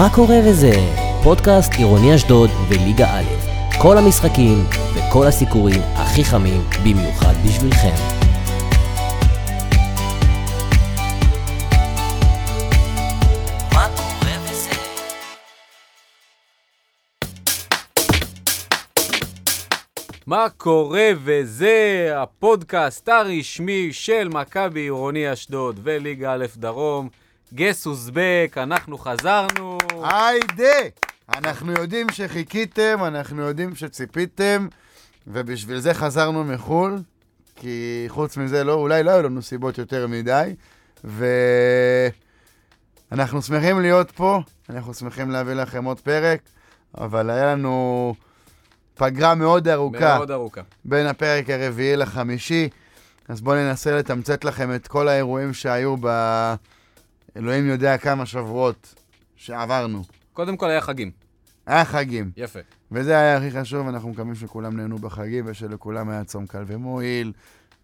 מה קורה וזה? פודקאסט עירוני אשדוד וליגה א'. כל המשחקים וכל הסיקורים הכי חמים במיוחד בשבילכם. מה קורה וזה? הפודקאסט הרשמי של מכבי עירוני אשדוד וליגה א' דרום. גס אוזבק, אנחנו חזרנו. היידה! אנחנו יודעים שחיכיתם, אנחנו יודעים שציפיתם, ובשביל זה חזרנו מחו"ל, כי חוץ מזה, לא, אולי לא היו לנו סיבות יותר מדי, ואנחנו שמחים להיות פה, אנחנו שמחים להביא לכם עוד פרק, אבל היה לנו פגרה מאוד ארוכה. מאוד ארוכה. בין הפרק הרביעי לחמישי, אז בואו ננסה לתמצת לכם את כל האירועים שהיו ב... אלוהים יודע כמה שבועות שעברנו. קודם כל היה חגים. היה חגים, יפה. וזה היה הכי חשוב, אנחנו מקווים שכולם נהנו בחגים ושלכולם היה צום קל ומועיל,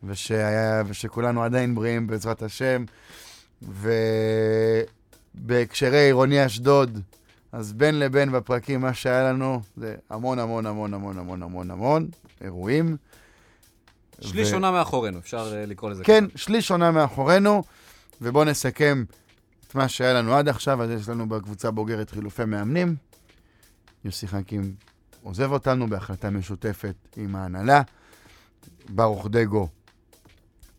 ושהיה, ושכולנו עדיין בריאים בעזרת השם. ובהקשרי עירוני אשדוד, אז בין לבין בפרקים, מה שהיה לנו זה המון המון המון המון המון המון המון אירועים. שליש ו- עונה מאחורינו, אפשר אה, לקרוא לזה כן, שליש עונה מאחורינו, ובואו נסכם את מה שהיה לנו עד עכשיו. אז יש לנו בקבוצה בוגרת חילופי מאמנים. יוסי חכים עוזב אותנו בהחלטה משותפת עם ההנהלה. ברוך דגו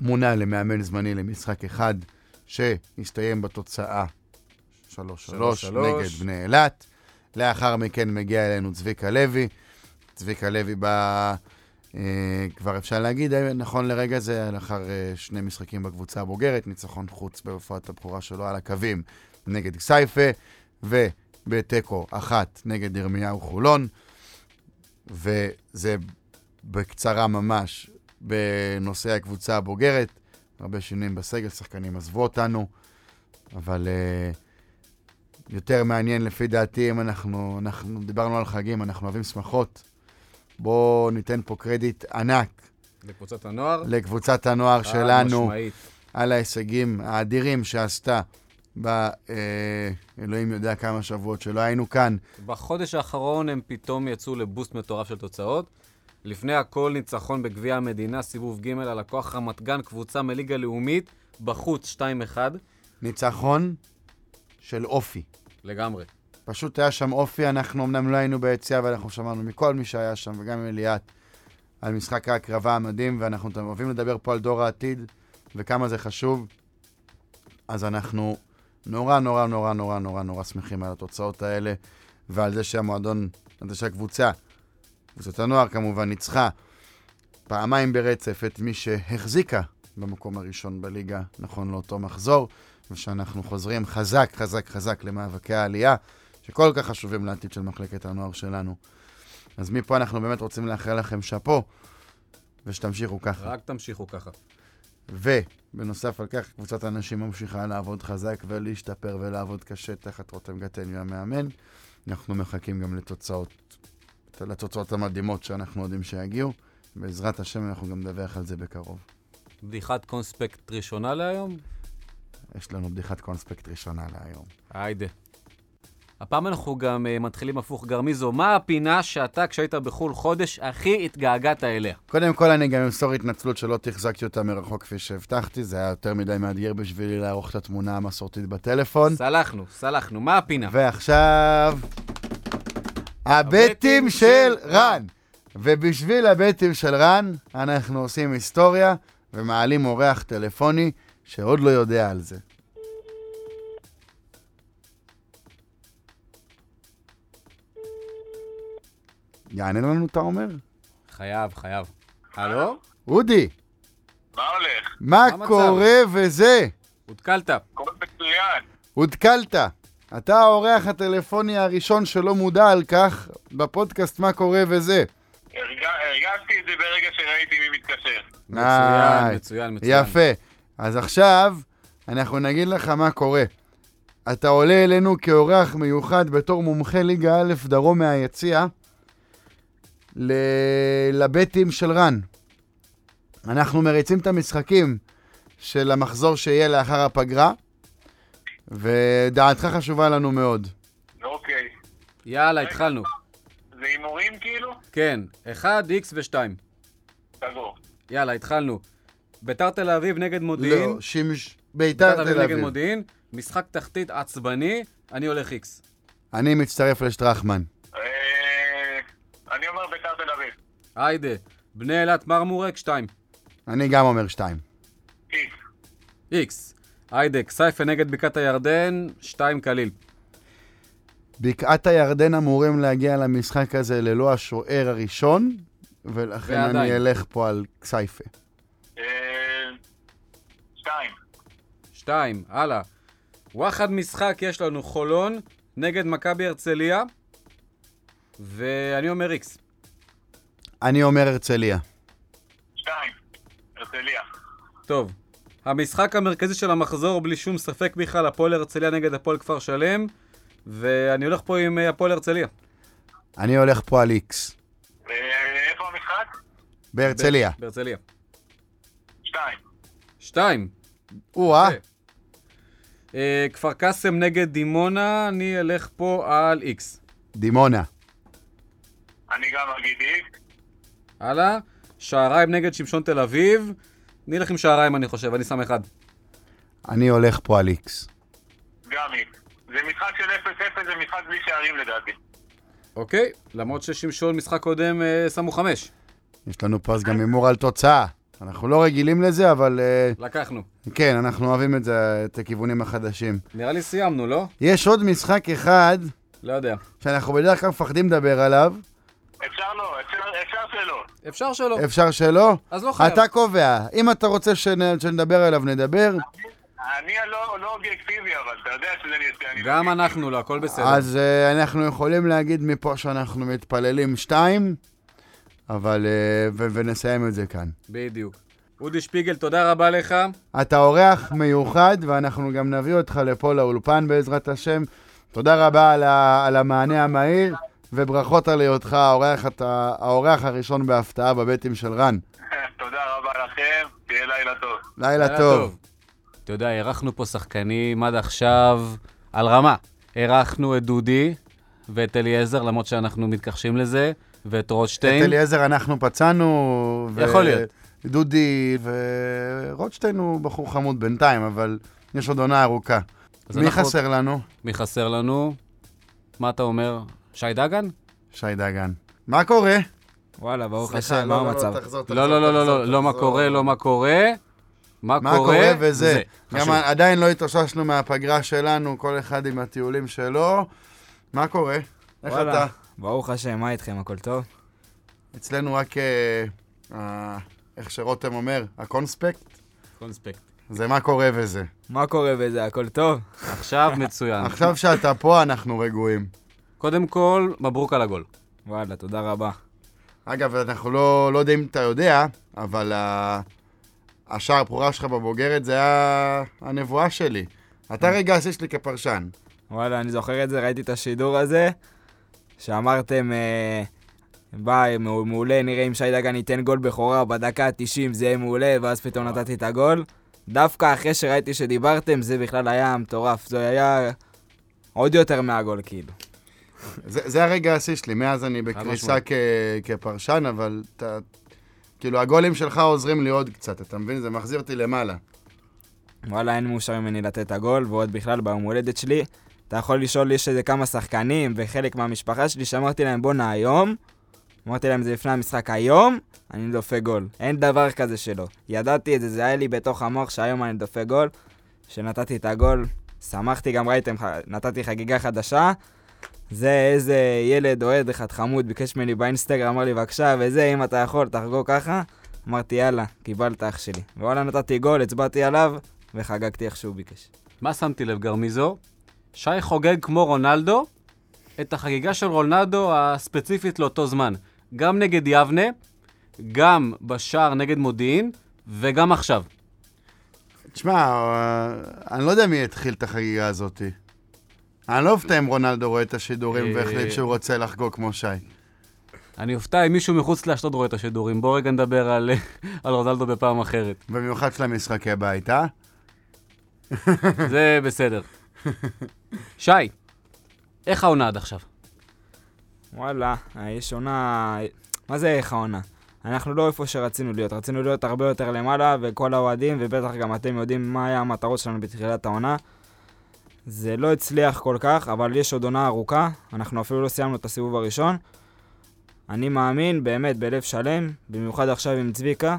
מונה למאמן זמני למשחק אחד, שהסתיים בתוצאה 3-3 שלוש. נגד בני אילת. לאחר מכן מגיע אלינו צביקה לוי. צביקה לוי בא... אה, כבר אפשר להגיד, אה, נכון לרגע זה, לאחר אה, שני משחקים בקבוצה הבוגרת, ניצחון חוץ בהופעת הבכורה שלו על הקווים נגד כסייפה, ובתיקו אחת נגד ירמיהו חולון, וזה בקצרה ממש בנושא הקבוצה הבוגרת. הרבה שינויים בסגל, שחקנים עזבו אותנו, אבל אה, יותר מעניין לפי דעתי אם אנחנו, אנחנו דיברנו על חגים, אנחנו אוהבים שמחות. בואו ניתן פה קרדיט ענק לקבוצת הנוער. לקבוצת הנוער חד שלנו משמעית. על ההישגים האדירים שעשתה באלוהים יודע כמה שבועות שלא היינו כאן. בחודש האחרון הם פתאום יצאו לבוסט מטורף של תוצאות. לפני הכל ניצחון בגביע המדינה, סיבוב ג' על הכוח רמת גן, קבוצה מליגה לאומית, בחוץ 2-1, ניצחון של אופי. לגמרי. פשוט היה שם אופי, אנחנו אמנם לא היינו ביציאה, אבל אנחנו שמענו מכל מי שהיה שם, וגם מליאת, על משחק ההקרבה המדהים, ואנחנו אוהבים לדבר פה על דור העתיד, וכמה זה חשוב. אז אנחנו נורא, נורא, נורא, נורא, נורא, נורא שמחים על התוצאות האלה, ועל זה שהמועדון, על זה שהקבוצה, קבוצת הנוער כמובן, ניצחה פעמיים ברצף את מי שהחזיקה במקום הראשון בליגה, נכון לאותו מחזור, ושאנחנו חוזרים חזק, חזק, חזק למאבקי העלייה. שכל כך חשובים לעתיד של מחלקת הנוער שלנו. אז מפה אנחנו באמת רוצים לאחל לכם שאפו, ושתמשיכו ככה. רק תמשיכו ככה. ובנוסף על כך, קבוצת הנשים ממשיכה לעבוד חזק ולהשתפר ולעבוד קשה תחת רותם גתני המאמן. אנחנו מחכים גם לתוצאות, לתוצאות המדהימות שאנחנו יודעים שיגיעו. בעזרת השם אנחנו גם נדווח על זה בקרוב. בדיחת קונספקט ראשונה להיום? יש לנו בדיחת קונספקט ראשונה להיום. היידה. הפעם אנחנו גם uh, מתחילים הפוך גרמיזו. מה הפינה שאתה, כשהיית בחו"ל חודש, הכי התגעגעת אליה? קודם כל, אני גם אמסור התנצלות שלא תחזקתי אותה מרחוק כפי שהבטחתי, זה היה יותר מדי מאתגר בשבילי לערוך את התמונה המסורתית בטלפון. סלחנו, סלחנו. מה הפינה? ועכשיו, הבטים של רן. ובשביל הבטים של רן, אנחנו עושים היסטוריה ומעלים אורח טלפוני שעוד לא יודע על זה. יענה לנו, אתה אומר? חייב, חייב. הלו? אודי, מה הולך? מה? קורה וזה? הותקלת. הכל מצוין. הותקלת. אתה האורח הטלפוני הראשון שלא מודע על כך בפודקאסט מה קורה וזה. הרג- הרגשתי את זה ברגע שראיתי מי מתקשר. מצוין, מצוין, מצוין. יפה. אז עכשיו אנחנו נגיד לך מה קורה. אתה עולה אלינו כאורח מיוחד בתור מומחה ליגה א' דרום מהיציע לבטים של רן. אנחנו מריצים את המשחקים של המחזור שיהיה לאחר הפגרה, ודעתך חשובה לנו מאוד. נו, יאללה, התחלנו. זה הימורים כאילו? כן, 1, X ו-2. סגור. יאללה, התחלנו. ביתר תל אביב נגד מודיעין. לא, שימש... ביתר תל נגד אביב. מודיעין. משחק תחתית עצבני, אני הולך X. אני מצטרף לשטרחמן. אני אומר ביתר תל אביב. היידה. בני אילת מרמורק, 2. אני גם אומר שתיים. איקס. X. היידה. כסייפה נגד בקעת הירדן, 2 קליל. בקעת הירדן אמורים להגיע למשחק הזה ללא השוער הראשון, ולכן ועדיין. אני אלך פה על כסייפה. אה, שתיים. 2. הלאה. וואחד משחק יש לנו חולון נגד מכבי הרצליה, ואני אומר X. אני אומר הרצליה. שתיים. הרצליה. טוב, המשחק המרכזי של המחזור, בלי שום ספק בכלל, הפועל הרצליה נגד הפועל כפר שלם, ואני הולך פה עם אה, הפועל הרצליה. אני הולך פה על איקס. איפה המשחק? בהרצליה. בהרצליה. שתיים. שתיים. או-אה. אה, כפר קאסם נגד דימונה, אני אלך פה על איקס. דימונה. אני גם אגיד איקס. הלאה, שעריים נגד שמשון תל אביב, אני אלך עם שעריים אני חושב, אני שם אחד. אני הולך פה על איקס. גם איקס. זה משחק של 0-0, זה משחק בלי שערים לדעתי. אוקיי, למרות ששמשון משחק קודם אה, שמו חמש. יש לנו פה אז גם הימור על תוצאה. אנחנו לא רגילים לזה, אבל אה, לקחנו. כן, אנחנו אוהבים את זה, את הכיוונים החדשים. נראה לי סיימנו, לא? יש עוד משחק אחד לא יודע. שאנחנו בדרך כלל מפחדים לדבר עליו. אפשר לא, אפשר, אפשר שלא. אפשר שלא. אפשר שלא? אז לא חייב. אתה קובע. אם אתה רוצה שנ- שנדבר עליו, נדבר. אני הלא לא אובייקטיבי, אבל אתה יודע שזה נראה... אני לא גם. אנחנו לא, הכל בסדר. אז uh, אנחנו יכולים להגיד מפה שאנחנו מתפללים שתיים, אבל... ו- ונסיים את זה כאן. בדיוק. אודי שפיגל, תודה רבה לך. אתה אורח מיוחד, ואנחנו גם נביא אותך לפה לאולפן בעזרת השם. תודה רבה על, ה- על המענה המהיר, וברכות על היותך האורח, אתה, האורח הראשון בהפתעה בבטים של רן. תודה רבה לכם, תהיה לילה טוב. לילה טוב. אתה יודע, אירחנו פה שחקנים עד עכשיו על רמה. אירחנו את דודי ואת אליעזר, למרות שאנחנו מתכחשים לזה, ואת את רוטשטיין. אליעזר אנחנו פצענו, ו- יכול להיות. דודי ורוטשטיין הוא בחור חמוד בינתיים, אבל יש עוד עונה ארוכה. מי אנחנו- חסר לנו? מי חסר לנו? מה אתה אומר? שי דגן? שי דגן. מה קורה? וואלה, ברוך השם, לא, מה לא, המצב? לא, תחזור, לא, תחזור, לא, לא, לא, תחזור, לא, לא מה. קורה, לא מה קורה. מה מה קורה וזה. גם חשוב. עדיין לא התאוששנו מהפגרה שלנו, כל אחד עם הטיולים שלו. מה קורה? איך. אתה? ברוך השם, מה איתכם? הכל טוב? אצלנו רק, אה, איך שרותם אומר, הקונספקט, קונספקט. זה מה קורה וזה. מה קורה בזה? הכל טוב? עכשיו מצוין. עכשיו שאתה פה, אנחנו רגועים. קודם כל, מברוק על הגול. וואלה, תודה רבה. אגב, אנחנו לא, לא יודעים אם אתה יודע, אבל ה- השער הבכורה שלך בבוגרת זה היה הנבואה שלי. אתה רגע השיא שלי כפרשן. וואלה, אני זוכר את זה, ראיתי את השידור הזה, שאמרתם, אה, ביי, מעו- מעולה, נראה אם שי דגן ייתן גול בכורה בדקה ה-90, זה יהיה מעולה, ואז פתאום נתתי את הגול. דווקא אחרי שראיתי שדיברתם, זה בכלל היה מטורף. זה היה עוד יותר מהגול, כאילו. זה, זה הרגע השיא שלי, מאז אני בקריסה. כ, כפרשן, אבל אתה... כאילו, הגולים שלך עוזרים לי עוד קצת, אתה מבין? זה מחזיר אותי למעלה. וואלה, אין מאושר ממני לתת את הגול, ועוד בכלל ביום הולדת שלי. אתה יכול לשאול, יש איזה כמה שחקנים וחלק מהמשפחה שלי, שאמרתי להם, בואנה היום, אמרתי להם זה לפני המשחק, היום אני דופק גול. אין דבר כזה שלא. ידעתי את זה, זה היה לי בתוך המוח שהיום אני דופק גול. כשנתתי את הגול, שמחתי, גם ראיתם, נתתי חגיגה חדשה. זה איזה ילד אוהד אחד חמוד, ביקש ממני באינסטגרם, אמר לי, בבקשה, וזה, אם אתה יכול, תחגוג ככה. אמרתי, יאללה, קיבלת אח שלי. ווואלה, נתתי גול, הצבעתי עליו, וחגגתי איך שהוא ביקש. מה שמתי לב, גרמיזו? שי חוגג כמו רונלדו את החגיגה של רונלדו הספציפית לאותו זמן. גם נגד יבנה, גם בשער נגד מודיעין, וגם עכשיו. תשמע, אה, אני לא יודע מי התחיל את החגיגה הזאת. אני לא אופתע אם רונלדו רואה את השידורים והחליט שהוא רוצה לחגוג כמו שי. אני אופתע אם מישהו מחוץ לאשדוד רואה את השידורים. בוא רגע נדבר על, על רונלדו בפעם אחרת. במיוחד של המשחקי בית, אה? זה בסדר. שי, איך העונה עד עכשיו? וואלה, יש עונה... מה זה איך העונה? אנחנו לא איפה שרצינו להיות, רצינו להיות הרבה יותר למעלה, וכל האוהדים, ובטח גם אתם יודעים מה היה המטרות שלנו בתחילת העונה. זה לא הצליח כל כך, אבל יש עוד עונה ארוכה, אנחנו אפילו לא סיימנו את הסיבוב הראשון. אני מאמין, באמת, בלב שלם, במיוחד עכשיו עם צביקה.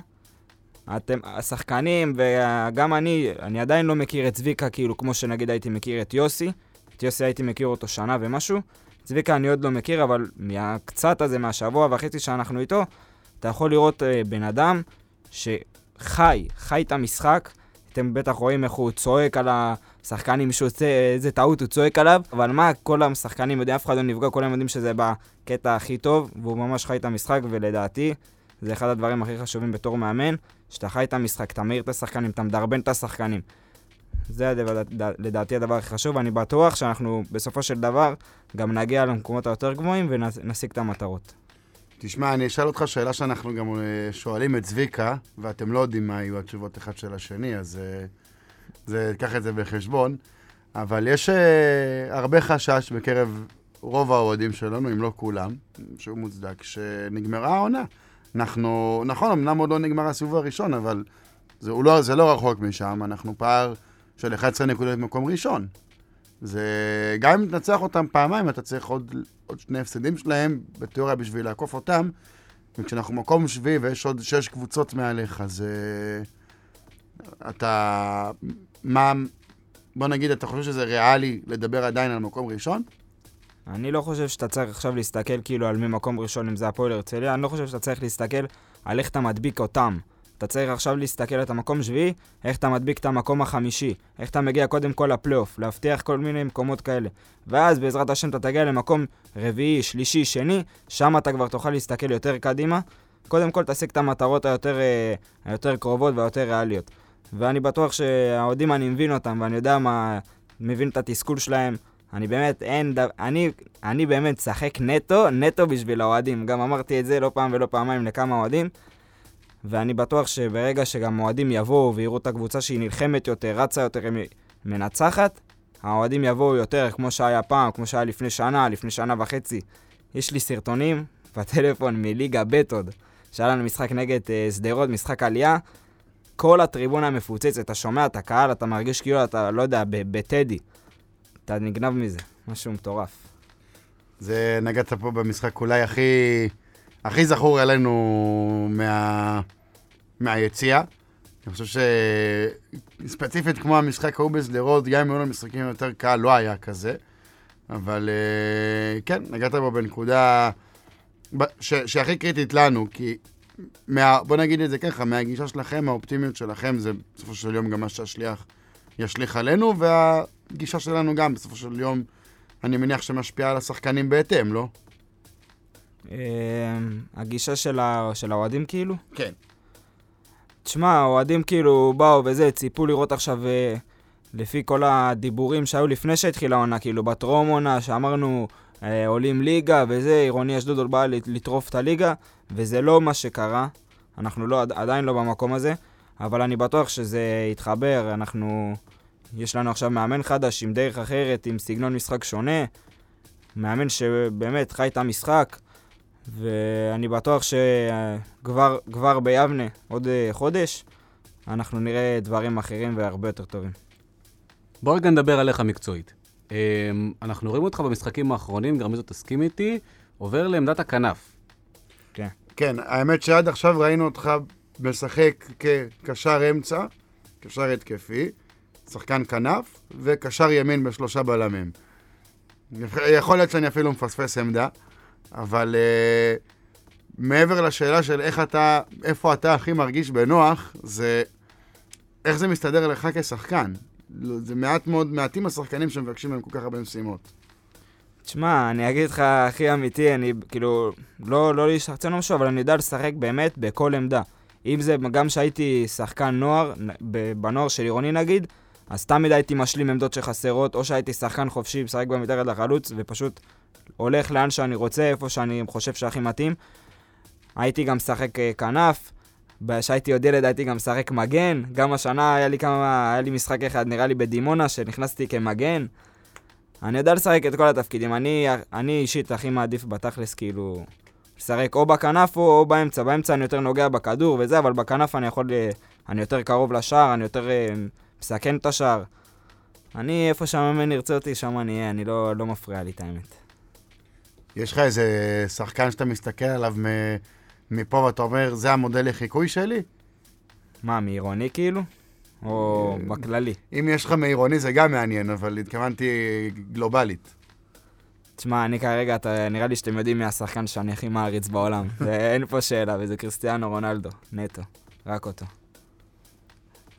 אתם, השחקנים, וגם אני, אני עדיין לא מכיר את צביקה, כאילו, כמו שנגיד הייתי מכיר את יוסי. את יוסי הייתי מכיר אותו שנה ומשהו. צביקה אני עוד לא מכיר, אבל מהקצת הזה, מהשבוע וחצי שאנחנו איתו, אתה יכול לראות uh, בן אדם שחי, חי את המשחק. אתם בטח רואים איך הוא צועק על השחקנים, שהוא עושה איזה טעות, הוא צועק עליו, אבל מה, כל השחקנים יודעים, אף אחד לא נפגע, כולם יודעים שזה בקטע הכי טוב, והוא ממש חי את המשחק, ולדעתי, זה אחד הדברים הכי חשובים בתור מאמן, שאתה חי את המשחק, אתה מאיר את השחקנים, אתה מדרבן את השחקנים. זה הדבר, לדעתי הדבר הכי חשוב, ואני בטוח שאנחנו בסופו של דבר גם נגיע למקומות היותר גבוהים ונשיג את המטרות. תשמע, אני אשאל אותך שאלה שאנחנו גם אה, שואלים את צביקה, ואתם לא יודעים מה יהיו התשובות אחד של השני, אז אה, זה, קח את זה בחשבון. אבל יש uh, הרבה חשש בקרב רוב האוהדים שלנו, אם לא כולם, שהוא מוצדק, שנגמרה העונה. אנחנו, נכון, אמנם עוד לא נגמר הסיבוב הראשון, אבל זה לא, זה לא רחוק משם, אנחנו פער של 11 נקודות במקום ראשון. זה, גם אם תנצח אותם פעמיים, אתה צריך עוד, עוד שני הפסדים שלהם, בתיאוריה בשביל לעקוף אותם. וכשאנחנו מקום שביעי ויש עוד שש קבוצות מעליך, אז uh, אתה... מה... בוא נגיד, אתה חושב שזה ריאלי לדבר עדיין על מקום ראשון? אני לא חושב שאתה צריך עכשיו להסתכל כאילו על מי מקום ראשון, אם זה הפועל הרצליה, אני לא חושב שאתה צריך להסתכל על איך אתה מדביק אותם. אתה צריך עכשיו להסתכל על המקום שביעי, איך אתה מדביק את המקום החמישי, איך אתה מגיע קודם כל לפלייאוף, להבטיח כל מיני מקומות כאלה. ואז בעזרת השם אתה תגיע למקום רביעי, שלישי, שני, שם אתה כבר תוכל להסתכל יותר קדימה. קודם כל תשיג את המטרות היותר, אה, היותר קרובות והיותר ריאליות. ואני בטוח שהאוהדים, אני מבין אותם, ואני יודע מה, מבין את התסכול שלהם. אני באמת, אין, ד... אני, אני באמת שחק נטו, נטו בשביל האוהדים. גם אמרתי את זה לא פעם ולא פעמיים לכמה אוהדים. ואני בטוח שברגע שגם אוהדים יבואו ויראו את הקבוצה שהיא נלחמת יותר, רצה יותר, מנצחת, האוהדים יבואו יותר, כמו שהיה פעם, כמו שהיה לפני שנה, לפני שנה וחצי. יש לי סרטונים בטלפון מליגה ב' עוד, שהיה לנו משחק נגד uh, שדרות, משחק עלייה. כל הטריבונה מפוצצת, אתה שומע את הקהל, אתה מרגיש כאילו אתה, לא יודע, בטדי. אתה נגנב מזה, משהו מטורף. זה, נגעת פה במשחק אולי הכי, הכי זכור אלינו מה, מהיציאה. אני חושב שספציפית כמו המשחק ההוא בשדרות, גם אם היו לנו משחקים יותר קל, לא היה כזה. אבל אה, כן, נגעת בו בנקודה ש, שהכי קריטית לנו, כי מה, בוא נגיד את זה ככה, מהגישה שלכם, האופטימיות שלכם, זה בסופו של יום גם מה שהשליח ישליך עלינו, והגישה שלנו גם, בסופו של יום, אני מניח שמשפיעה על השחקנים בהתאם, לא? אמ, הגישה של האוהדים כאילו? כן. תשמע, האוהדים כאילו באו וזה, ציפו לראות עכשיו, אה, לפי כל הדיבורים שהיו לפני שהתחילה העונה, כאילו בטרום עונה, שאמרנו אה, עולים ליגה וזה, עירוני אשדוד בא לטרוף את הליגה, וזה לא מה שקרה. אנחנו לא, עדיין לא במקום הזה, אבל אני בטוח שזה יתחבר, אנחנו... יש לנו עכשיו מאמן חדש עם דרך אחרת, עם סגנון משחק שונה, מאמן שבאמת חי את המשחק, ואני בטוח שכבר ביבנה, עוד אה, חודש, אנחנו נראה דברים אחרים והרבה יותר טובים. בוא רגע נדבר עליך מקצועית. אמ, אנחנו רואים אותך במשחקים האחרונים, גם זאת תסכים איתי, עובר לעמדת הכנף. כן. כן, האמת שעד עכשיו ראינו אותך משחק כקשר אמצע, קשר התקפי, שחקן כנף, וקשר ימין בשלושה בלמים. יכול להיות שאני אפילו מפספס עמדה, אבל uh, מעבר לשאלה של איך אתה, איפה אתה הכי מרגיש בנוח, זה איך זה מסתדר לך כשחקן. זה מעט מאוד, מעטים השחקנים שמבקשים מהם כל כך הרבה משימות. תשמע, אני אגיד לך הכי אמיתי, אני כאילו, לא, לא להשתחצן משהו, אבל אני יודע לשחק באמת בכל עמדה. אם זה גם שהייתי שחקן נוער, בנוער של עירוני נגיד, אז תמיד הייתי משלים עמדות שחסרות, או שהייתי שחקן חופשי, משחק במתחת לחלוץ, ופשוט הולך לאן שאני רוצה, איפה שאני חושב שהכי מתאים. הייתי גם משחק אה, כנף, כשהייתי עוד ילד הייתי גם משחק מגן, גם השנה היה לי כמה, היה לי משחק אחד, נראה לי בדימונה, שנכנסתי כמגן. אני יודע לשחק את כל התפקידים. אני, אני אישית הכי מעדיף בתכלס, כאילו, לשחק או בכנף או, או באמצע. באמצע אני יותר נוגע בכדור וזה, אבל בכנף אני יכול... אה, אני יותר קרוב לשער, אני יותר אה, מסכן את השער. אני, איפה שהמאמן ירצה אותי, שם אני אהיה, אני לא, לא מפריע לי את האמת. יש לך איזה שחקן שאתה מסתכל עליו מ- מפה ואתה אומר, זה המודל לחיקוי שלי? מה, מעירוני כאילו? או אה, בכללי? אם יש לך מעירוני זה גם מעניין, אבל התכוונתי גלובלית. תשמע, אני כרגע, אתה, נראה לי שאתם יודעים מי השחקן שאני הכי מעריץ בעולם. זה, אין פה שאלה, וזה קריסטיאנו רונלדו, נטו. רק אותו.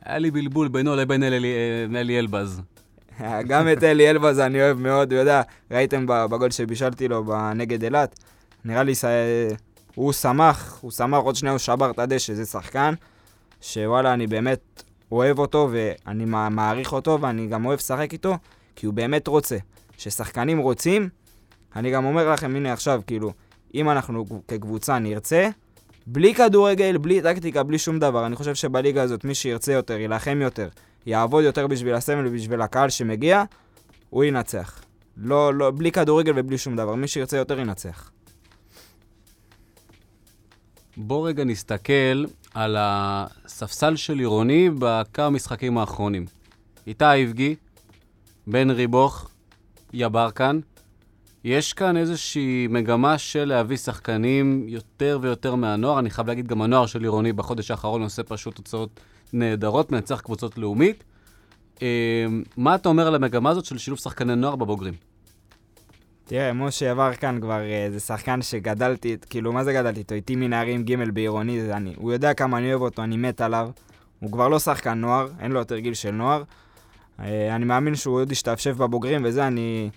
היה לי בלבול בינו לבין אלי אלי אלבז. גם את אלי אלבז אני אוהב מאוד, הוא יודע, ראיתם בגול שבישלתי לו נגד אילת? נראה לי. הוא שמח, הוא שמח, עוד שנייה הוא שבר את הדשא, זה שחקן שוואלה, אני באמת אוהב אותו ואני מעריך אותו ואני גם אוהב לשחק איתו, כי הוא באמת רוצה. כששחקנים רוצים, אני גם אומר לכם, הנה עכשיו, כאילו, אם אנחנו כקבוצה נרצה, בלי כדורגל, בלי טקטיקה, בלי שום דבר, אני חושב שבליגה הזאת מי שירצה יותר, יילחם יותר, יעבוד יותר בשביל הסמל ובשביל הקהל שמגיע, הוא ינצח. לא, לא, בלי כדורגל ובלי שום דבר, מי שירצה יותר ינצח. בוא רגע נסתכל על הספסל של עירוני בכמה משחקים האחרונים. איתי איבגי, בן ריבוך, יברקן. יש כאן איזושהי מגמה של להביא שחקנים יותר ויותר מהנוער. אני חייב להגיד, גם הנוער של עירוני בחודש האחרון עושה פשוט תוצאות נהדרות, מנצח קבוצות לאומית. אה, מה אתה אומר על המגמה הזאת של שילוב שחקני נוער בבוגרים? תראה, משה יברקן כבר, אה, זה שחקן שגדלתי, כאילו, מה זה גדלתי איתו? איתי מנערים ג' בעירוני, זה אני. הוא יודע כמה אני אוהב אותו, אני מת עליו. הוא כבר לא שחקן נוער, אין לו יותר גיל של נוער. אה, אני מאמין שהוא עוד ישתפשף בבוגרים, וזה, אני,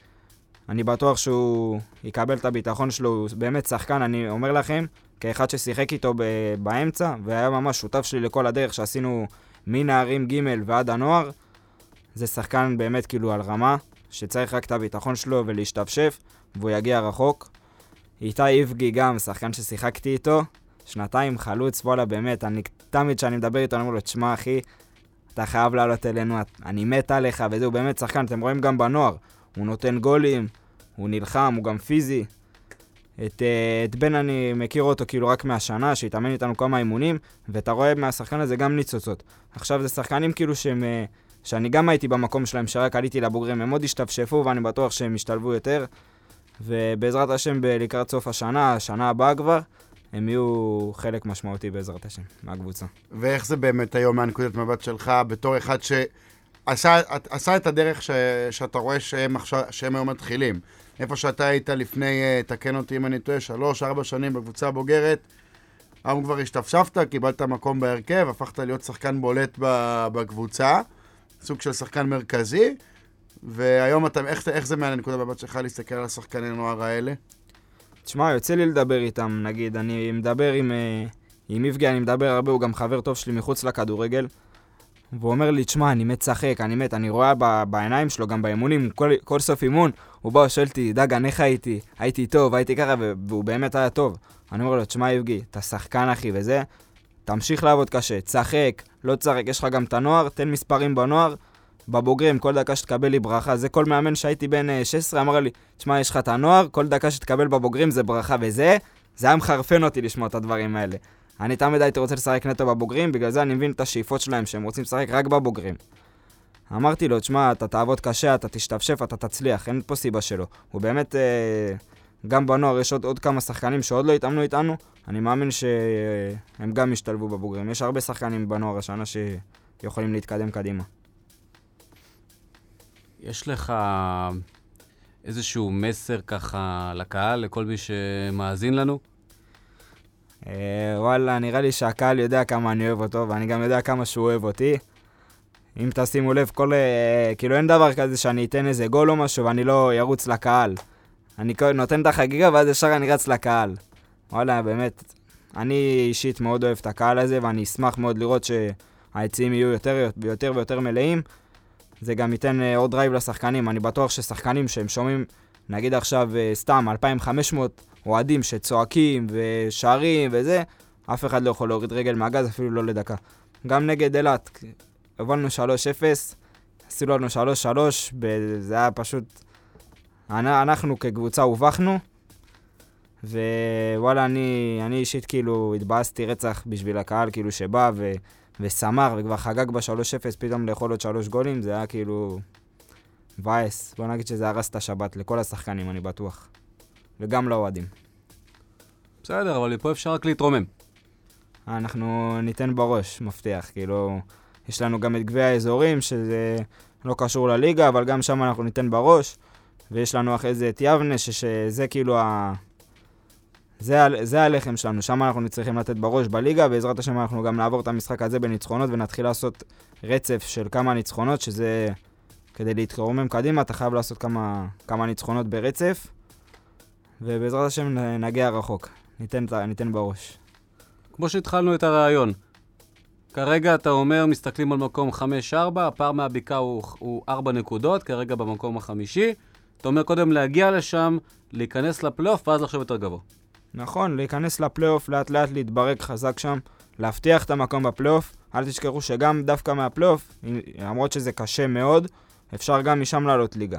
אני בטוח שהוא יקבל את הביטחון שלו, הוא באמת שחקן, אני אומר לכם, כאחד ששיחק איתו ב- באמצע, והיה ממש שותף שלי לכל הדרך שעשינו מנערים ג' ועד הנוער, זה שחקן באמת כאילו על רמה, שצריך רק את הביטחון שלו ולהשתפשף, והוא יגיע רחוק. איתי איבגי גם, שחקן ששיחקתי איתו, שנתיים חלוץ, וואלה, באמת, אני תמיד כשאני מדבר איתו, אני אומר לו, תשמע, אחי, אתה חייב לעלות אלינו, אני מת עליך, וזהו, באמת שחקן, אתם רואים גם בנוער, הוא נותן גולים, הוא נלחם, הוא גם פיזי. את, uh, את בן אני מכיר אותו כאילו רק מהשנה, שהתאמן איתנו כמה אימונים, ואתה רואה מהשחקן הזה גם ניצוצות. עכשיו זה שחקנים כאילו שהם, uh, שאני גם הייתי במקום שלהם, שרק עליתי לבוגרים, הם עוד השתפשפו ואני בטוח שהם ישתלבו יותר. ובעזרת השם, לקראת סוף השנה, השנה הבאה כבר, הם יהיו חלק משמעותי בעזרת השם, מהקבוצה. ואיך זה באמת היום מהנקודת מבט שלך, בתור אחד שעשה עשה את הדרך ש, שאתה רואה שהם, עכשיו, שהם היום מתחילים? איפה שאתה היית לפני, אה, תקן אותי אם אני טועה, שלוש, ארבע שנים בקבוצה הבוגרת, היום כבר השתפשפת, קיבלת מקום בהרכב, הפכת להיות שחקן בולט בקבוצה, סוג של שחקן מרכזי, והיום אתה, איך, איך זה מהנקודת מבט שלך להסתכל על השחקני נוער האלה? תשמע, יוצא לי לדבר איתם, נגיד, אני מדבר עם, אה, עם איבגי, אני מדבר הרבה, הוא גם חבר טוב שלי מחוץ לכדורגל. והוא אומר לי, תשמע, אני מת לשחק, אני מת, אני רואה ב, בעיניים שלו, גם באימונים, כל, כל סוף אימון, הוא בא ושואל אותי, דגן, איך הייתי? הייתי טוב, הייתי ככה, והוא באמת היה טוב. אני אומר לו, תשמע, איבגי, אתה שחקן, אחי, וזה, תמשיך לעבוד קשה, תשחק, לא תשחק, יש לך גם את הנוער, תן מספרים בנוער, בבוגרים, כל דקה שתקבל לי ברכה. זה כל מאמן שהייתי בן 16 אמר לי, תשמע, יש לך את הנוער, כל דקה שתקבל בבוגרים זה ברכה, וזה, זה היה מחרפן אותי לשמוע את הדברים האלה. אני תמיד הייתי רוצה לשחק נטו בבוגרים, בגלל זה אני מבין את השאיפות שלהם, שהם רוצים לשחק רק בבוגרים. אמרתי לו, תשמע, אתה תעבוד קשה, אתה תשתפשף, אתה תצליח, אין פה סיבה שלא. הוא באמת, אה, גם בנוער יש עוד, עוד כמה שחקנים שעוד לא התאמנו איתנו, אני מאמין שהם גם ישתלבו בבוגרים. יש הרבה שחקנים בנוער השנה שיכולים להתקדם קדימה. יש לך איזשהו מסר ככה לקהל, לכל מי שמאזין לנו? אה, וואלה, נראה לי שהקהל יודע כמה אני אוהב אותו, ואני גם יודע כמה שהוא אוהב אותי. אם תשימו לב, כל... אה, כאילו אין דבר כזה שאני אתן איזה גול או משהו ואני לא ארוץ לקהל. אני נותן את החגיגה ואז ישר אני רץ לקהל. וואלה, באמת, אני אישית מאוד אוהב את הקהל הזה, ואני אשמח מאוד לראות שהיציעים יהיו יותר ויותר ויותר מלאים. זה גם ייתן אה, עוד drive לשחקנים. אני בטוח ששחקנים שהם שומעים, נגיד עכשיו סתם 2,500 אוהדים שצועקים ושרים וזה, אף אחד לא יכול להוריד רגל מהגז אפילו לא לדקה. גם נגד אילת, הובלנו 3-0, עשו לנו 3-3, זה היה פשוט אנ- אנחנו כקבוצה הובכנו, ווואלה, אני, אני אישית כאילו התבאסתי רצח בשביל הקהל, כאילו שבא ו, ושמח וכבר חגג ב-3-0, פתאום לאכול עוד שלוש גולים, זה היה כאילו מבאס. בוא נגיד שזה הרס את השבת לכל השחקנים, אני בטוח. וגם לאוהדים. בסדר, אבל מפה אפשר רק להתרומם. אנחנו ניתן בראש, מבטיח. כאילו, יש לנו גם את גביע האזורים, שזה לא קשור לליגה, אבל גם שם אנחנו ניתן בראש. ויש לנו אחרי זה את יבנה, ש- שזה כאילו ה... זה, ה- זה הלחם שלנו, שם אנחנו צריכים לתת בראש בליגה, בעזרת השם אנחנו גם נעבור את המשחק הזה בניצחונות ונתחיל לעשות רצף של כמה ניצחונות, שזה כדי להתרומם קדימה, אתה חייב לעשות כמה, כמה ניצחונות ברצף, ובעזרת השם נגיע רחוק, ניתן, ניתן בראש. כמו שהתחלנו את הרעיון. כרגע אתה אומר, מסתכלים על מקום 5-4, הפער מהבקעה הוא, הוא 4 נקודות, כרגע במקום החמישי. אתה אומר קודם להגיע לשם, להיכנס לפלייאוף, ואז לחשוב יותר גבוה. נכון, להיכנס לפלייאוף, לאט לאט להתברג חזק שם, להבטיח את המקום בפלייאוף. אל תשכחו שגם דווקא מהפלייאוף, למרות שזה קשה מאוד, אפשר גם משם לעלות ליגה.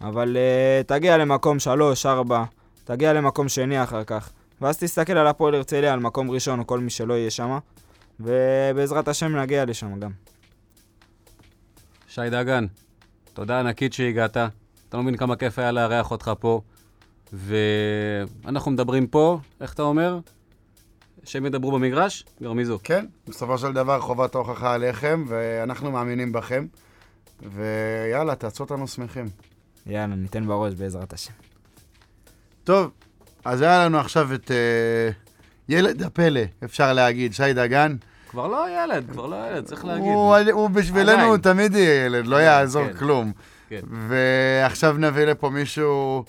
אבל uh, תגיע למקום 3, 4, תגיע למקום שני אחר כך, ואז תסתכל על הפועל הרצליה, על מקום ראשון, או כל מי שלא יהיה שם, ובעזרת השם נגיע לשם גם. שי דגן, תודה ענקית שהגעת. אתה לא מבין כמה כיף היה לארח אותך פה. ואנחנו מדברים פה, איך אתה אומר? שהם ידברו במגרש? גרמיזו. כן, בסופו של דבר חובת ההוכחה עליכם, ואנחנו מאמינים בכם. ויאללה, תעשו אותנו שמחים. יאללה, ניתן בראש בעזרת השם. טוב, אז היה לנו עכשיו את אה, ילד הפלא, אפשר להגיד, שי דגן. כבר לא ילד, כבר לא ילד, צריך להגיד. הוא, הוא בשבילנו עדיין. הוא תמיד יהיה ילד, לא כן, יעזור כן. כלום. כן. ועכשיו נביא לפה מישהו,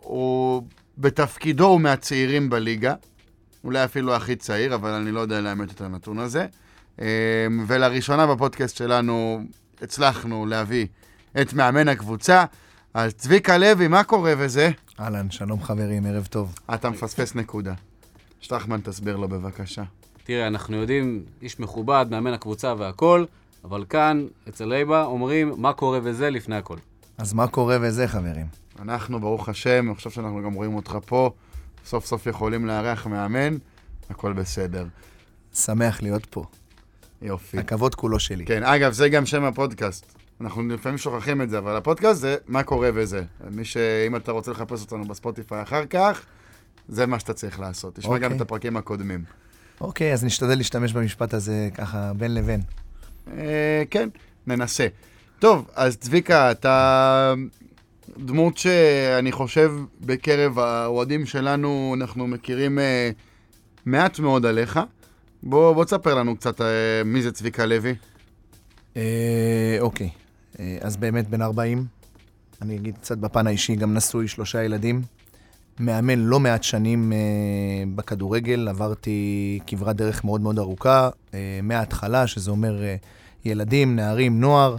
הוא בתפקידו הוא מהצעירים בליגה, אולי אפילו הכי צעיר, אבל אני לא יודע לאמת את הנתון הזה. אה, ולראשונה בפודקאסט שלנו הצלחנו להביא את מאמן הקבוצה. אז צביקה לוי, מה קורה וזה? אהלן, שלום חברים, ערב טוב. אתה מפספס נקודה. שטחמן, תסביר לו בבקשה. תראה, אנחנו יודעים, איש מכובד, מאמן הקבוצה והכל, אבל כאן, אצל לייבה, אומרים מה קורה וזה לפני הכל. אז מה קורה וזה, חברים? אנחנו, ברוך השם, אני חושב שאנחנו גם רואים אותך פה, סוף סוף יכולים לארח מאמן, הכל בסדר. שמח להיות פה. יופי. הכבוד כולו שלי. כן, אגב, זה גם שם הפודקאסט. אנחנו לפעמים שוכחים את זה, אבל הפודקאסט זה מה קורה וזה. מי ש... אם אתה רוצה לחפש אותנו בספוטיפיי אחר כך, זה מה שאתה צריך לעשות. תשמע גם אוקיי. את הפרקים הקודמים. אוקיי, אז נשתדל להשתמש במשפט הזה ככה בין לבין. אה, כן, ננסה. טוב, אז צביקה, אתה דמות שאני חושב בקרב האוהדים שלנו, אנחנו מכירים אה, מעט מאוד עליך. בוא, בוא תספר לנו קצת אה, מי זה צביקה לוי. אה, אוקיי, אז באמת בן 40, אני אגיד קצת בפן האישי, גם נשוי, שלושה ילדים. מאמן לא מעט שנים אה, בכדורגל, עברתי כברת דרך מאוד מאוד ארוכה, אה, מההתחלה, שזה אומר אה, ילדים, נערים, נוער.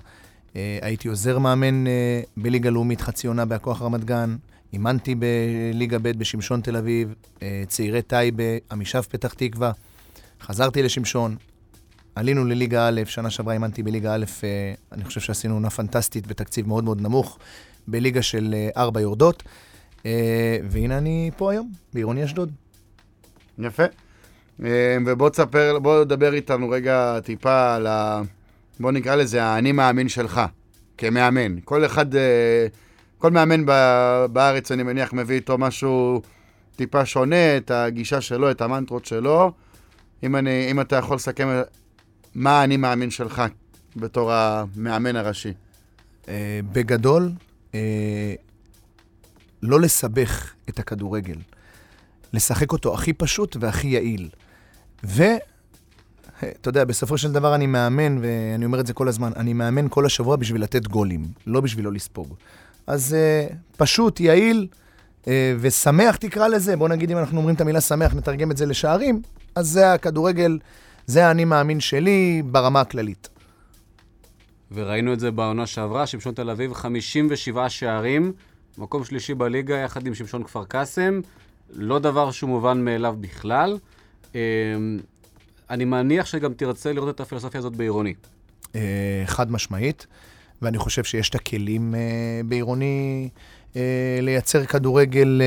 אה, הייתי עוזר מאמן אה, בליגה לאומית חצי עונה בהכוח רמת גן, אימנתי בליגה ב' בשמשון תל אביב, אה, צעירי טייבה, עמישב פתח תקווה, חזרתי לשמשון, עלינו לליגה א', שנה שעברה אימנתי בליגה א', אה, אני חושב שעשינו עונה פנטסטית בתקציב מאוד מאוד נמוך, בליגה של אה, ארבע יורדות, אה, והנה אני פה היום, בעירוני אשדוד. יפה. ובוא תספר, בוא תדבר איתנו רגע טיפה על ה... בוא נקרא לזה האני מאמין שלך, כמאמן. כל אחד, כל מאמן בארץ, אני מניח, מביא איתו משהו טיפה שונה, את הגישה שלו, את המנטרות שלו. אם, אני, אם אתה יכול לסכם מה האני מאמין שלך בתור המאמן הראשי. אה, בגדול, אה, לא לסבך את הכדורגל. לשחק אותו הכי פשוט והכי יעיל. ו... אתה יודע, בסופו של דבר אני מאמן, ואני אומר את זה כל הזמן, אני מאמן כל השבוע בשביל לתת גולים, לא בשביל לא לספוג. אז uh, פשוט, יעיל uh, ושמח תקרא לזה, בוא נגיד אם אנחנו אומרים את המילה שמח, נתרגם את זה לשערים, אז זה הכדורגל, זה האני מאמין שלי ברמה הכללית. וראינו את זה בעונה שעברה, שמשון תל אביב, 57 שערים, מקום שלישי בליגה יחד עם שמשון כפר קאסם, לא דבר שהוא מובן מאליו בכלל. אה, אני מניח שגם תרצה לראות את הפילוסופיה הזאת בעירוני. אה, חד משמעית. ואני חושב שיש את הכלים אה, בעירוני אה, לייצר כדורגל,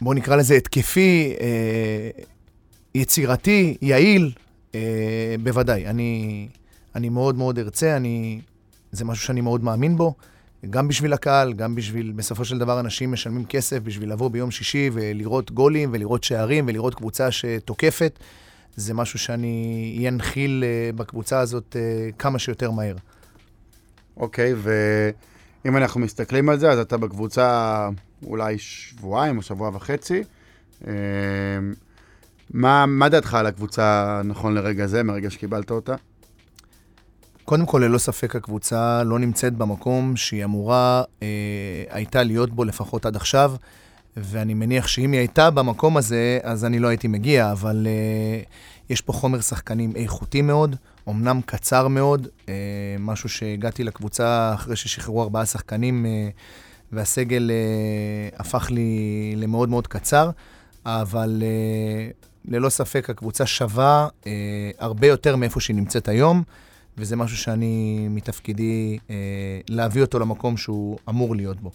בואו נקרא לזה התקפי, יצירתי, יעיל, אה, בוודאי. אני, אני מאוד מאוד ארצה, אני, זה משהו שאני מאוד מאמין בו. גם בשביל הקהל, גם בשביל, בסופו של דבר אנשים משלמים כסף בשביל לבוא ביום שישי ולראות גולים ולראות שערים ולראות קבוצה שתוקפת. זה משהו שאני אנחיל אה, בקבוצה הזאת אה, כמה שיותר מהר. אוקיי, ואם אנחנו מסתכלים על זה, אז אתה בקבוצה אולי שבועיים או שבוע וחצי. אה, מה, מה דעתך על הקבוצה נכון לרגע זה, מרגע שקיבלת אותה? קודם כל, ללא ספק הקבוצה לא נמצאת במקום שהיא אמורה אה, הייתה להיות בו לפחות עד עכשיו, ואני מניח שאם היא הייתה במקום הזה, אז אני לא הייתי מגיע, אבל אה, יש פה חומר שחקנים איכותי מאוד, אמנם קצר מאוד, אה, משהו שהגעתי לקבוצה אחרי ששחררו ארבעה שחקנים, אה, והסגל אה, הפך לי למאוד מאוד קצר, אבל אה, ללא ספק הקבוצה שווה אה, הרבה יותר מאיפה שהיא נמצאת היום. וזה משהו שאני מתפקידי אה, להביא אותו למקום שהוא אמור להיות בו.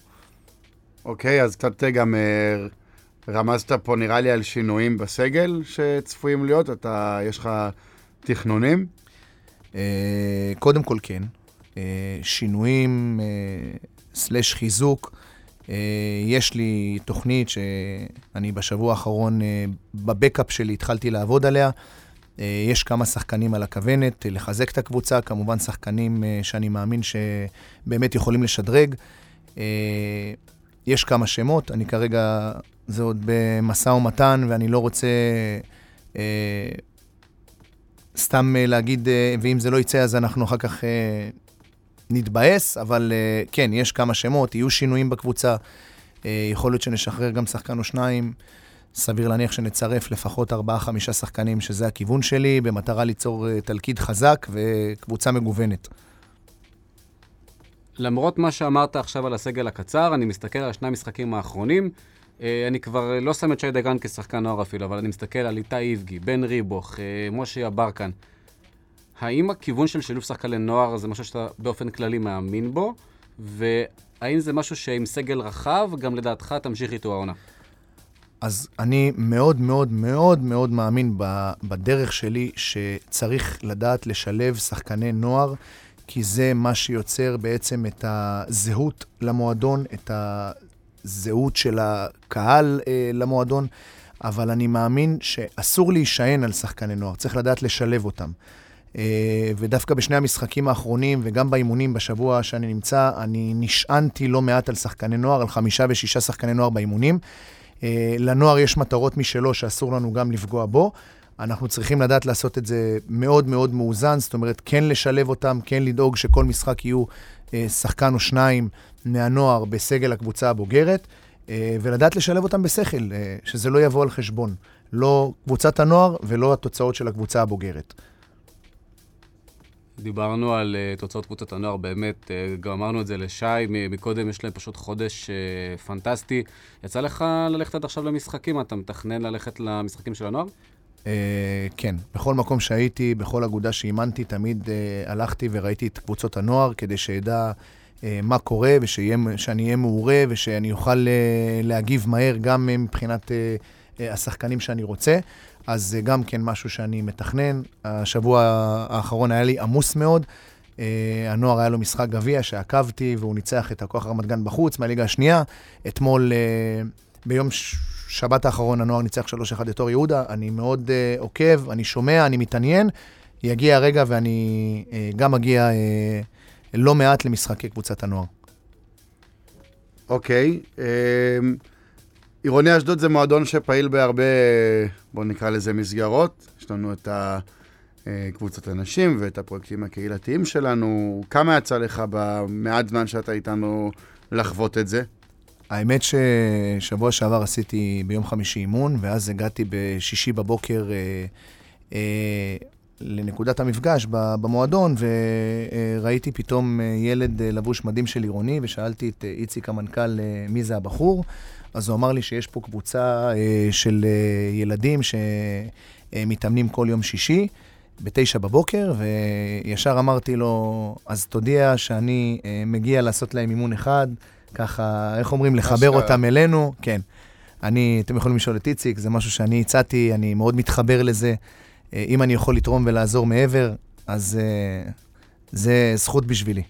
אוקיי, אז קצת גם אה, רמזת פה, נראה לי, על שינויים בסגל שצפויים להיות. אתה, יש לך תכנונים? אה, קודם כל כן. אה, שינויים, אה, סלש חיזוק. אה, יש לי תוכנית שאני בשבוע האחרון, אה, בבקאפ שלי התחלתי לעבוד עליה. אה, יש כמה שחקנים על הכוונת, לחזק את הקבוצה, כמובן שחקנים שאני מאמין שבאמת יכולים לשדרג. יש כמה שמות, אני כרגע, זה עוד במשא ומתן, ואני לא רוצה סתם להגיד, ואם זה לא יצא, אז אנחנו אחר כך נתבאס, אבל אה, כן, יש כמה שמות, יהיו שינויים בקבוצה, אה, יכול להיות שנשחרר גם שחקן או שניים. סביר להניח שנצרף לפחות 4-5 שחקנים, שזה הכיוון שלי, במטרה ליצור אה, תלכיד חזק וקבוצה מגוונת. למרות מה שאמרת עכשיו על הסגל הקצר, אני מסתכל על שני המשחקים האחרונים. אה, אני כבר לא שם את שי דגן כשחקן נוער אפילו, אבל אני מסתכל על איתי איבגי, בן ריבוך, אה, משה יברקן. האם הכיוון של שילוב שחקני נוער זה משהו שאתה באופן כללי מאמין בו? והאם זה משהו שעם סגל רחב, גם לדעתך תמשיך איתו העונה? אז אני מאוד מאוד מאוד מאוד מאמין בדרך שלי שצריך לדעת לשלב שחקני נוער, כי זה מה שיוצר בעצם את הזהות למועדון, את הזהות של הקהל אה, למועדון, אבל אני מאמין שאסור להישען על שחקני נוער, צריך לדעת לשלב אותם. אה, ודווקא בשני המשחקים האחרונים וגם באימונים בשבוע שאני נמצא, אני נשענתי לא מעט על שחקני נוער, על חמישה ושישה שחקני נוער באימונים. אה, לנוער יש מטרות משלו שאסור לנו גם לפגוע בו. אנחנו צריכים לדעת לעשות את זה מאוד מאוד מאוזן, זאת אומרת, כן לשלב אותם, כן לדאוג שכל משחק יהיו אה, שחקן או שניים מהנוער בסגל הקבוצה הבוגרת, ולדעת לשלב אותם בשכל, שזה לא יבוא על חשבון. לא קבוצת הנוער ולא התוצאות של הקבוצה הבוגרת. דיברנו על uh, תוצאות קבוצת הנוער, באמת, uh, גם אמרנו את זה לשי, מקודם יש להם פשוט חודש uh, פנטסטי. יצא לך ללכת עד עכשיו למשחקים? אתה מתכנן ללכת למשחקים של הנוער? Uh, כן, בכל מקום שהייתי, בכל אגודה שאימנתי, תמיד uh, הלכתי וראיתי את קבוצות הנוער כדי שאדע uh, מה קורה ושאני אהיה מעורה ושאני אוכל uh, להגיב מהר גם מבחינת uh, השחקנים שאני רוצה. אז זה גם כן משהו שאני מתכנן. השבוע האחרון היה לי עמוס מאוד. Uh, הנוער היה לו משחק גביע שעקבתי, והוא ניצח את הכוח רמת גן בחוץ מהליגה השנייה. אתמול, uh, ביום. שבת האחרון, הנוער ניצח 3-1 את אור יהודה. אני מאוד uh, עוקב, אני שומע, אני מתעניין. יגיע הרגע ואני uh, גם אגיע uh, לא מעט למשחקי קבוצת הנוער. אוקיי. Okay, uh... עירוני אשדוד זה מועדון שפעיל בהרבה, בואו נקרא לזה מסגרות. יש לנו את קבוצת הנשים ואת הפרויקטים הקהילתיים שלנו. כמה יצא לך במעט זמן שאתה איתנו לחוות את זה? האמת ששבוע שעבר עשיתי ביום חמישי אימון, ואז הגעתי בשישי בבוקר אה, אה, לנקודת המפגש במועדון, וראיתי פתאום ילד לבוש מדים של עירוני, ושאלתי את איציק המנכ"ל מי זה הבחור. אז הוא אמר לי שיש פה קבוצה אה, של אה, ילדים שמתאמנים כל יום שישי, בתשע בבוקר, וישר אמרתי לו, אז תודיע שאני אה, מגיע לעשות להם אימון אחד, ככה, איך אומרים, לחבר. אותם אלינו. כן. אני, אתם יכולים לשאול את איציק, זה משהו שאני הצעתי, אני מאוד מתחבר לזה. אה, אם אני יכול לתרום ולעזור מעבר, אז אה, זה זכות בשבילי.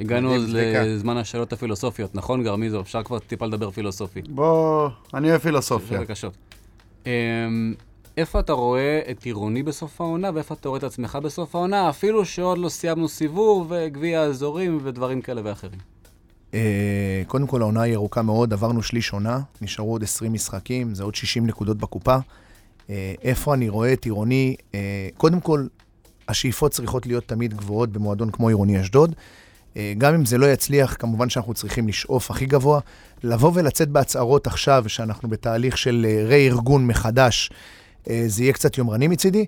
הגענו. לזמן השאלות הפילוסופיות, נכון, גרמיזו? אפשר כבר טיפה לדבר פילוסופי. בוא, אני אוהב פילוסופיה. בבקשות. אמ, איפה אתה רואה את עירוני בסוף העונה, ואיפה אתה רואה את עצמך בסוף העונה, אפילו שעוד לא סיימנו סיבוב, וגביע האזורים ודברים כאלה ואחרים. אה, קודם כל, העונה היא ארוכה מאוד, עברנו שליש עונה, נשארו עוד 20 משחקים, זה עוד 60 נקודות בקופה. אה, איפה אני רואה את עירוני? אה, קודם כל, השאיפות צריכות להיות תמיד גבוהות במועדון כמו עירוני אשדוד. אה, גם אם זה לא יצליח, כמובן שאנחנו צריכים לשאוף הכי גבוה. לבוא ולצאת בהצהרות עכשיו, שאנחנו בתהליך של אה, רה-ארגון מחדש, אה, זה יהיה קצת יומרני מצידי.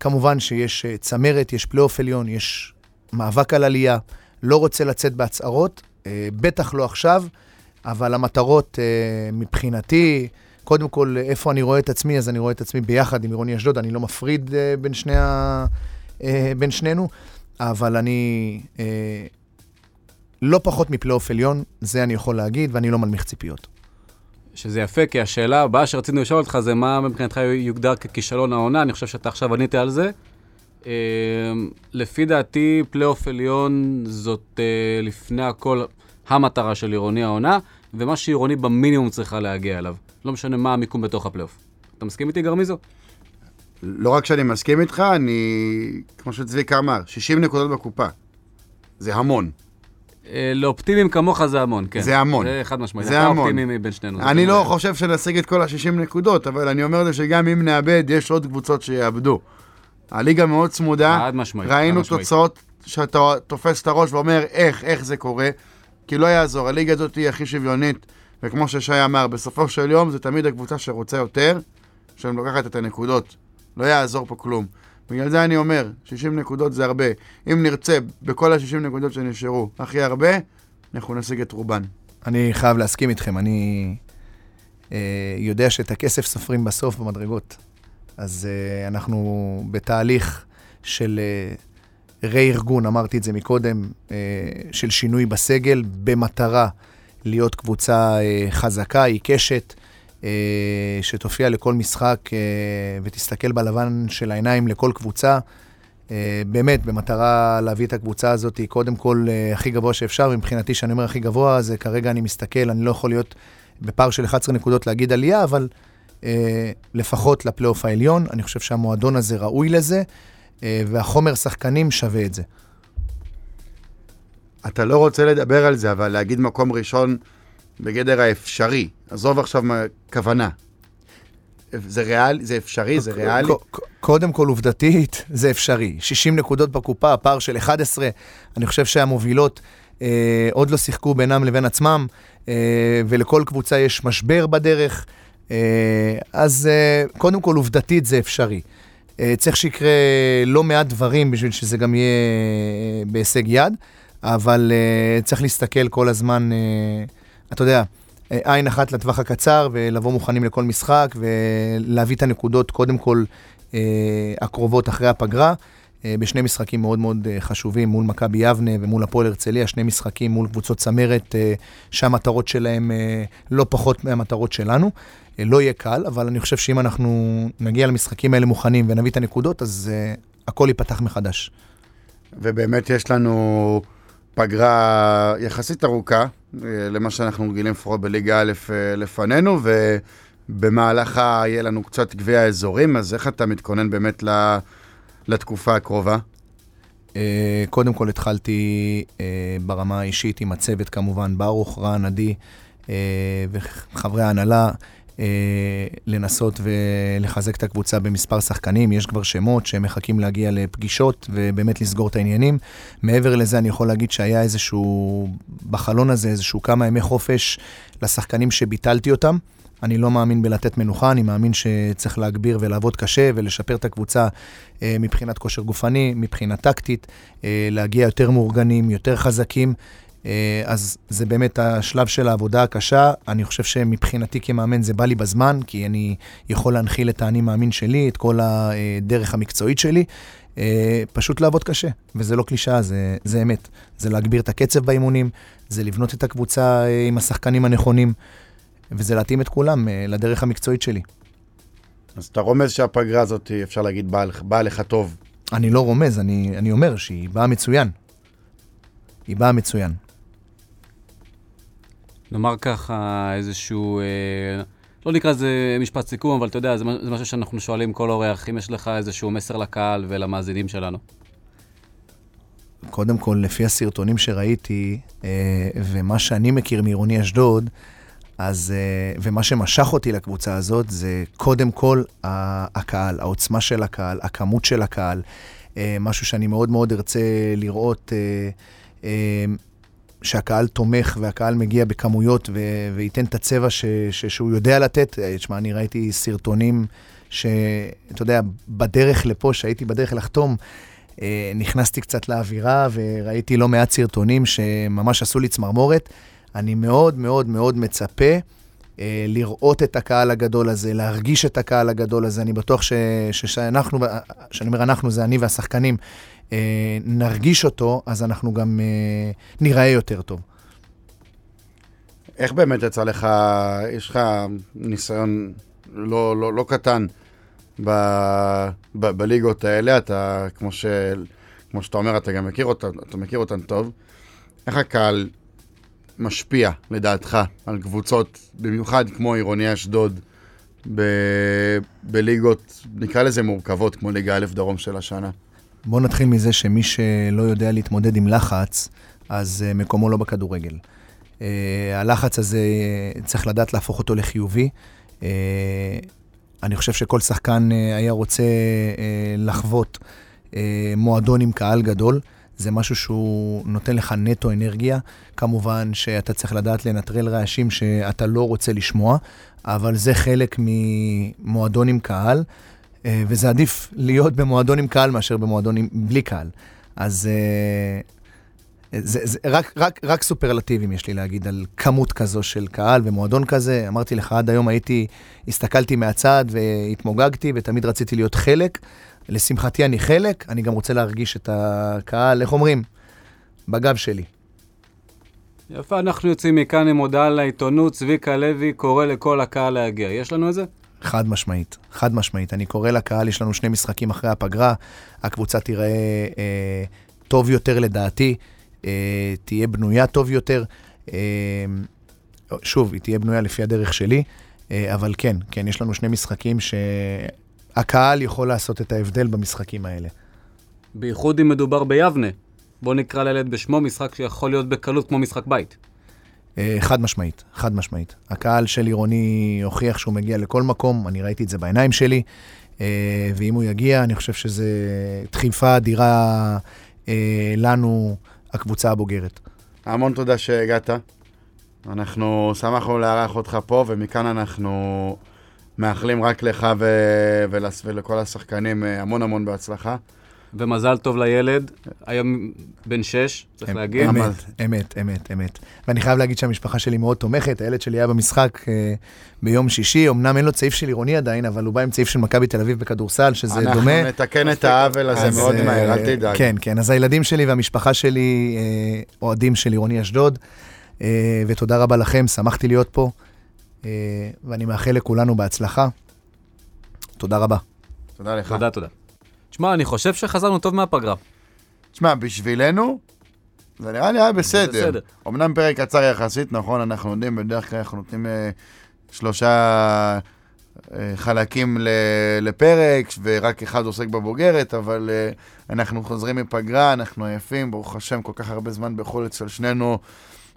כמובן שיש צמרת, יש פלייאוף עליון, יש מאבק על עלייה. לא רוצה לצאת בהצהרות, בטח לא עכשיו, אבל המטרות מבחינתי, קודם כל, איפה אני רואה את עצמי, אז אני רואה את עצמי ביחד עם עירוני אשדוד, אני לא מפריד בין, שני ה... בין שנינו, אבל אני לא פחות מפלייאוף עליון, זה אני יכול להגיד, ואני לא מנמיך ציפיות. שזה יפה, כי השאלה הבאה שרצינו לשאול אותך זה מה מבחינתך יוגדר ככישלון העונה, אני חושב שאתה עכשיו ענית על זה. אמ, לפי דעתי, פלייאוף עליון זאת אה, לפני הכל המטרה של עירוני העונה, ומה שעירוני במינימום צריכה להגיע אליו. לא משנה מה המיקום בתוך הפלייאוף. אתה מסכים איתי, גרמיזו? לא רק שאני מסכים איתך, אני, כמו שצביקה אמר, 60 נקודות בקופה. זה המון. אה, לאופטימיים כמוך זה המון, כן. זה המון. זה חד משמעית. זה אתה המון. אופטימי מבין שנינו. אני. לא חושב שנשיג את כל ה-60 נקודות, אבל אני אומר זה שגם אם נאבד, יש עוד קבוצות שיאבדו. הליגה מאוד צמודה, חד משמעית. ראינו. תוצאות שאתה תופס את הראש ואומר איך, איך זה קורה, כי לא יעזור, הליגה הזאת היא הכי שוויונית, וכמו ששי אמר, בסופו של יום זה תמיד הקבוצה שרוצה יותר, שלוקחת את הנקודות. לא יעזור פה כלום. בגלל זה אני אומר, 60 נקודות זה הרבה. אם נרצה בכל ה-60 נקודות שנשארו הכי הרבה, אנחנו נשיג את רובן. אני חייב להסכים איתכם, אני אה, יודע שאת הכסף סופרים בסוף במדרגות. אז אה, אנחנו בתהליך של אה, רה-ארגון, אמרתי את זה מקודם, אה, של שינוי בסגל, במטרה להיות קבוצה אה, חזקה, עיקשת, שתופיע לכל משחק אה, ותסתכל בלבן של העיניים לכל קבוצה. אה, באמת, במטרה להביא את הקבוצה הזאת, קודם כל אה, הכי גבוה שאפשר, ומבחינתי, כשאני אומר הכי גבוה, זה כרגע אני מסתכל, אני לא יכול להיות בפער של 11 נקודות להגיד עלייה, אבל אה, לפחות לפלייאוף העליון, אני חושב שהמועדון הזה ראוי לזה, אה, והחומר שחקנים שווה את זה. אתה לא רוצה לדבר על זה, אבל להגיד מקום ראשון בגדר האפשרי. עזוב עכשיו מה כוונה. זה ריאלי, זה אפשרי, זה ריאלי. קודם כל, עובדתית, זה אפשרי. 60 נקודות בקופה, פער של 11, אני חושב שהמובילות אה, עוד לא שיחקו בינם לבין עצמם, אה, ולכל קבוצה יש משבר בדרך. אה, אז אה, קודם כל, עובדתית זה אפשרי. אה, צריך שיקרה לא מעט דברים בשביל שזה גם יהיה אה, בהישג יד, אבל אה, צריך להסתכל כל הזמן, אה, אתה יודע, אה, עין אחת לטווח הקצר, ולבוא מוכנים לכל משחק, ולהביא את הנקודות, קודם כל, אה, הקרובות אחרי הפגרה. אה, בשני משחקים מאוד מאוד חשובים, מול מכבי יבנה ומול הפועל הרצליה, שני משחקים מול קבוצות צמרת, שהמטרות שלהם לא פחות מהמטרות שלנו. לא יהיה קל, אבל אני חושב שאם אנחנו נגיע למשחקים האלה מוכנים ונביא את הנקודות, אז הכל ייפתח מחדש. ובאמת יש לנו פגרה יחסית ארוכה, אה, למה שאנחנו רגילים לפחות בליגה א' אה, לפנינו, ובמהלכה יהיה לנו קצת גביע האזורים, אז איך אתה מתכונן באמת לתקופה הקרובה? אה, קודם כל התחלתי ברמה האישית עם הצוות כמובן, ברוך, רן, עדי וחברי ההנהלה, לנסות ולחזק את הקבוצה במספר שחקנים. יש כבר שמות שמחכים להגיע לפגישות ובאמת לסגור את העניינים. מעבר לזה אני יכול להגיד שהיה איזשהו, בחלון הזה איזשהו כמה ימי חופש לשחקנים שביטלתי אותם. אני לא מאמין בלתת מנוחה, אני מאמין שצריך להגביר ולעבוד קשה ולשפר את הקבוצה אה, מבחינת כושר גופני, מבחינה טקטית, אה, להגיע יותר מאורגנים, יותר חזקים. אה, אז זה באמת השלב של העבודה הקשה. אני חושב שמבחינתי כמאמן זה בא לי בזמן, כי אני יכול להנחיל את האני מאמין שלי, את כל הדרך המקצועית שלי. אה, פשוט לעבוד קשה, וזה לא קלישאה, זה, זה אמת. זה להגביר את הקצב באימונים, זה לבנות את הקבוצה אה, עם השחקנים הנכונים, וזה להתאים את כולם לדרך המקצועית שלי. אז אתה רומז שהפגרה הזאת, אפשר להגיד, באה בא לך טוב. אני לא רומז, אני, אני אומר שהיא באה מצוין. היא באה מצוין. נאמר ככה איזשהו, אה, לא נקרא לזה משפט סיכום, אבל אתה יודע, זה, זה משהו שאנחנו שואלים כל אורח, אם יש לך איזשהו מסר לקהל ולמאזינים שלנו. קודם כל, לפי הסרטונים שראיתי, אה, ומה שאני מכיר מעירוני אשדוד, אז, אה, ומה שמשך אותי לקבוצה הזאת, זה קודם כל הקהל, העוצמה של הקהל, הכמות של הקהל, אה, משהו שאני מאוד מאוד ארצה לראות. אה, אה, שהקהל תומך והקהל מגיע בכמויות ו- וייתן את הצבע ש- ש- שהוא יודע לתת. אה, תשמע, אני ראיתי סרטונים שאתה יודע, בדרך לפה, שהייתי בדרך לחתום, אה, נכנסתי קצת לאווירה וראיתי לא מעט סרטונים שממש עשו לי צמרמורת. אני מאוד מאוד מאוד מצפה אה, לראות את הקהל הגדול הזה, להרגיש את הקהל הגדול הזה. אני בטוח ש- שאנחנו, כשאני אומר אנחנו, זה אני והשחקנים, אה, נרגיש אותו, אז אנחנו גם אה, נראה יותר טוב. איך באמת יצא לך, יש לך ניסיון לא, לא, לא קטן ב, ב, בליגות האלה, אתה, כמו, ש, כמו שאתה אומר, אתה גם מכיר אותן, אתה מכיר אותן טוב. איך הקהל משפיע, לדעתך, על קבוצות, במיוחד כמו עירוני אשדוד, בליגות, נקרא לזה מורכבות, כמו ליגה א' דרום של השנה? בואו נתחיל מזה שמי שלא יודע להתמודד עם לחץ, אז uh, מקומו לא בכדורגל. Uh, הלחץ הזה, uh, צריך לדעת להפוך אותו לחיובי. אני חושב שכל שחקן היה רוצה לחוות מועדון עם קהל גדול. זה משהו שהוא נותן לך נטו אנרגיה. כמובן שאתה צריך לדעת לנטרל רעשים שאתה לא רוצה לשמוע, אבל זה חלק ממועדון עם קהל. אה, וזה עדיף להיות במועדון עם קהל מאשר במועדון עם, בלי קהל. אז אה, זה, זה רק, רק, רק סופרלטיבים יש לי להגיד על כמות כזו של קהל ומועדון כזה. אמרתי לך, עד היום הייתי, הסתכלתי מהצד והתמוגגתי ותמיד רציתי להיות חלק. לשמחתי אני חלק, אני גם רוצה להרגיש את הקהל, איך אומרים? בגב שלי. יפה, אנחנו יוצאים מכאן עם הודעה לעיתונות, צביקה לוי קורא לכל הקהל להגיע. יש לנו את זה? חד משמעית, חד משמעית. אני קורא לקהל, יש לנו שני משחקים אחרי הפגרה, הקבוצה תיראה אה, טוב יותר לדעתי, אה, תהיה בנויה טוב יותר. אה, שוב, היא תהיה בנויה לפי הדרך שלי, אה, אבל כן, כן, יש לנו שני משחקים שהקהל יכול לעשות את ההבדל במשחקים האלה. בייחוד אם מדובר ביבנה. בוא נקרא לילד בשמו, משחק שיכול להיות בקלות כמו משחק בית. אה, חד משמעית, חד משמעית. הקהל של עירוני הוכיח שהוא מגיע לכל מקום, אני ראיתי את זה בעיניים שלי, אה, ואם הוא יגיע, אני חושב שזה דחיפה אדירה אה, לנו, הקבוצה הבוגרת. המון תודה שהגעת. אנחנו שמחנו לארח אותך פה, ומכאן אנחנו מאחלים רק לך ו... ולכל השחקנים המון המון בהצלחה. ומזל טוב לילד, היום בן שש, צריך אמ, להגיד. אמת, אמת, אמת, אמת. ואני חייב להגיד שהמשפחה שלי מאוד תומכת, הילד שלי היה במשחק אה, ביום שישי, אמנם אין לו צעיף של עירוני עדיין, אבל הוא בא עם צעיף של מכבי תל אביב בכדורסל, שזה אנחנו דומה. אנחנו נתקן את העוול הזה מאוד אה, מהר, אל תדאג. כן, כן, אז הילדים שלי והמשפחה שלי אה, אוהדים של עירוני אשדוד, אה, ותודה רבה לכם, שמחתי להיות פה, אה, ואני מאחל לכולנו בהצלחה. תודה רבה. תודה לך. תודה, תודה. תשמע, אני חושב שחזרנו טוב מהפגרה. תשמע, בשבילנו, זה נראה לי היה בסדר. בסדר. אמנם פרק קצר יחסית, נכון, אנחנו יודעים, בדרך כלל אנחנו נותנים אה, שלושה אה, חלקים ל, לפרק, ורק אחד עוסק בבוגרת, אבל אה, אנחנו חוזרים מפגרה, אנחנו עייפים, ברוך השם, כל כך הרבה זמן בחו"ל אצל שנינו.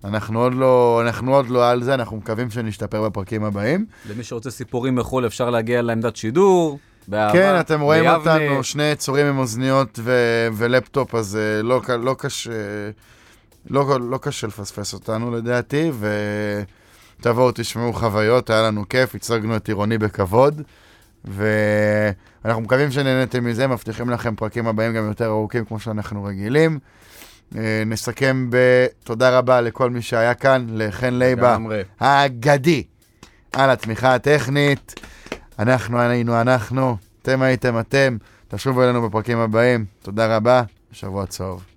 אנחנו עוד, לא, אנחנו עוד לא על זה, אנחנו מקווים שנשתפר בפרקים הבאים. למי שרוצה סיפורים מחו"ל, אפשר להגיע לעמדת שידור. באהבה, כן, אתם רואים ביבנה. אותנו, שני יצורים עם אוזניות ו- ולפטופ, אז אה, לא, לא קשה... לא, לא קשה לפספס אותנו לדעתי, ותבואו תשמעו חוויות, היה לנו כיף, הצגנו את עירוני בכבוד, ואנחנו מקווים שנהנתם מזה, מבטיחים לכם פרקים הבאים גם יותר ארוכים כמו שאנחנו רגילים. אה, נסכם בתודה רבה לכל מי שהיה כאן, לחן לייבה. האגדי, על התמיכה הטכנית. אנחנו היינו אנחנו, אתם הייתם אתם. תשובו אלינו בפרקים הבאים. תודה רבה, שבוע טוב.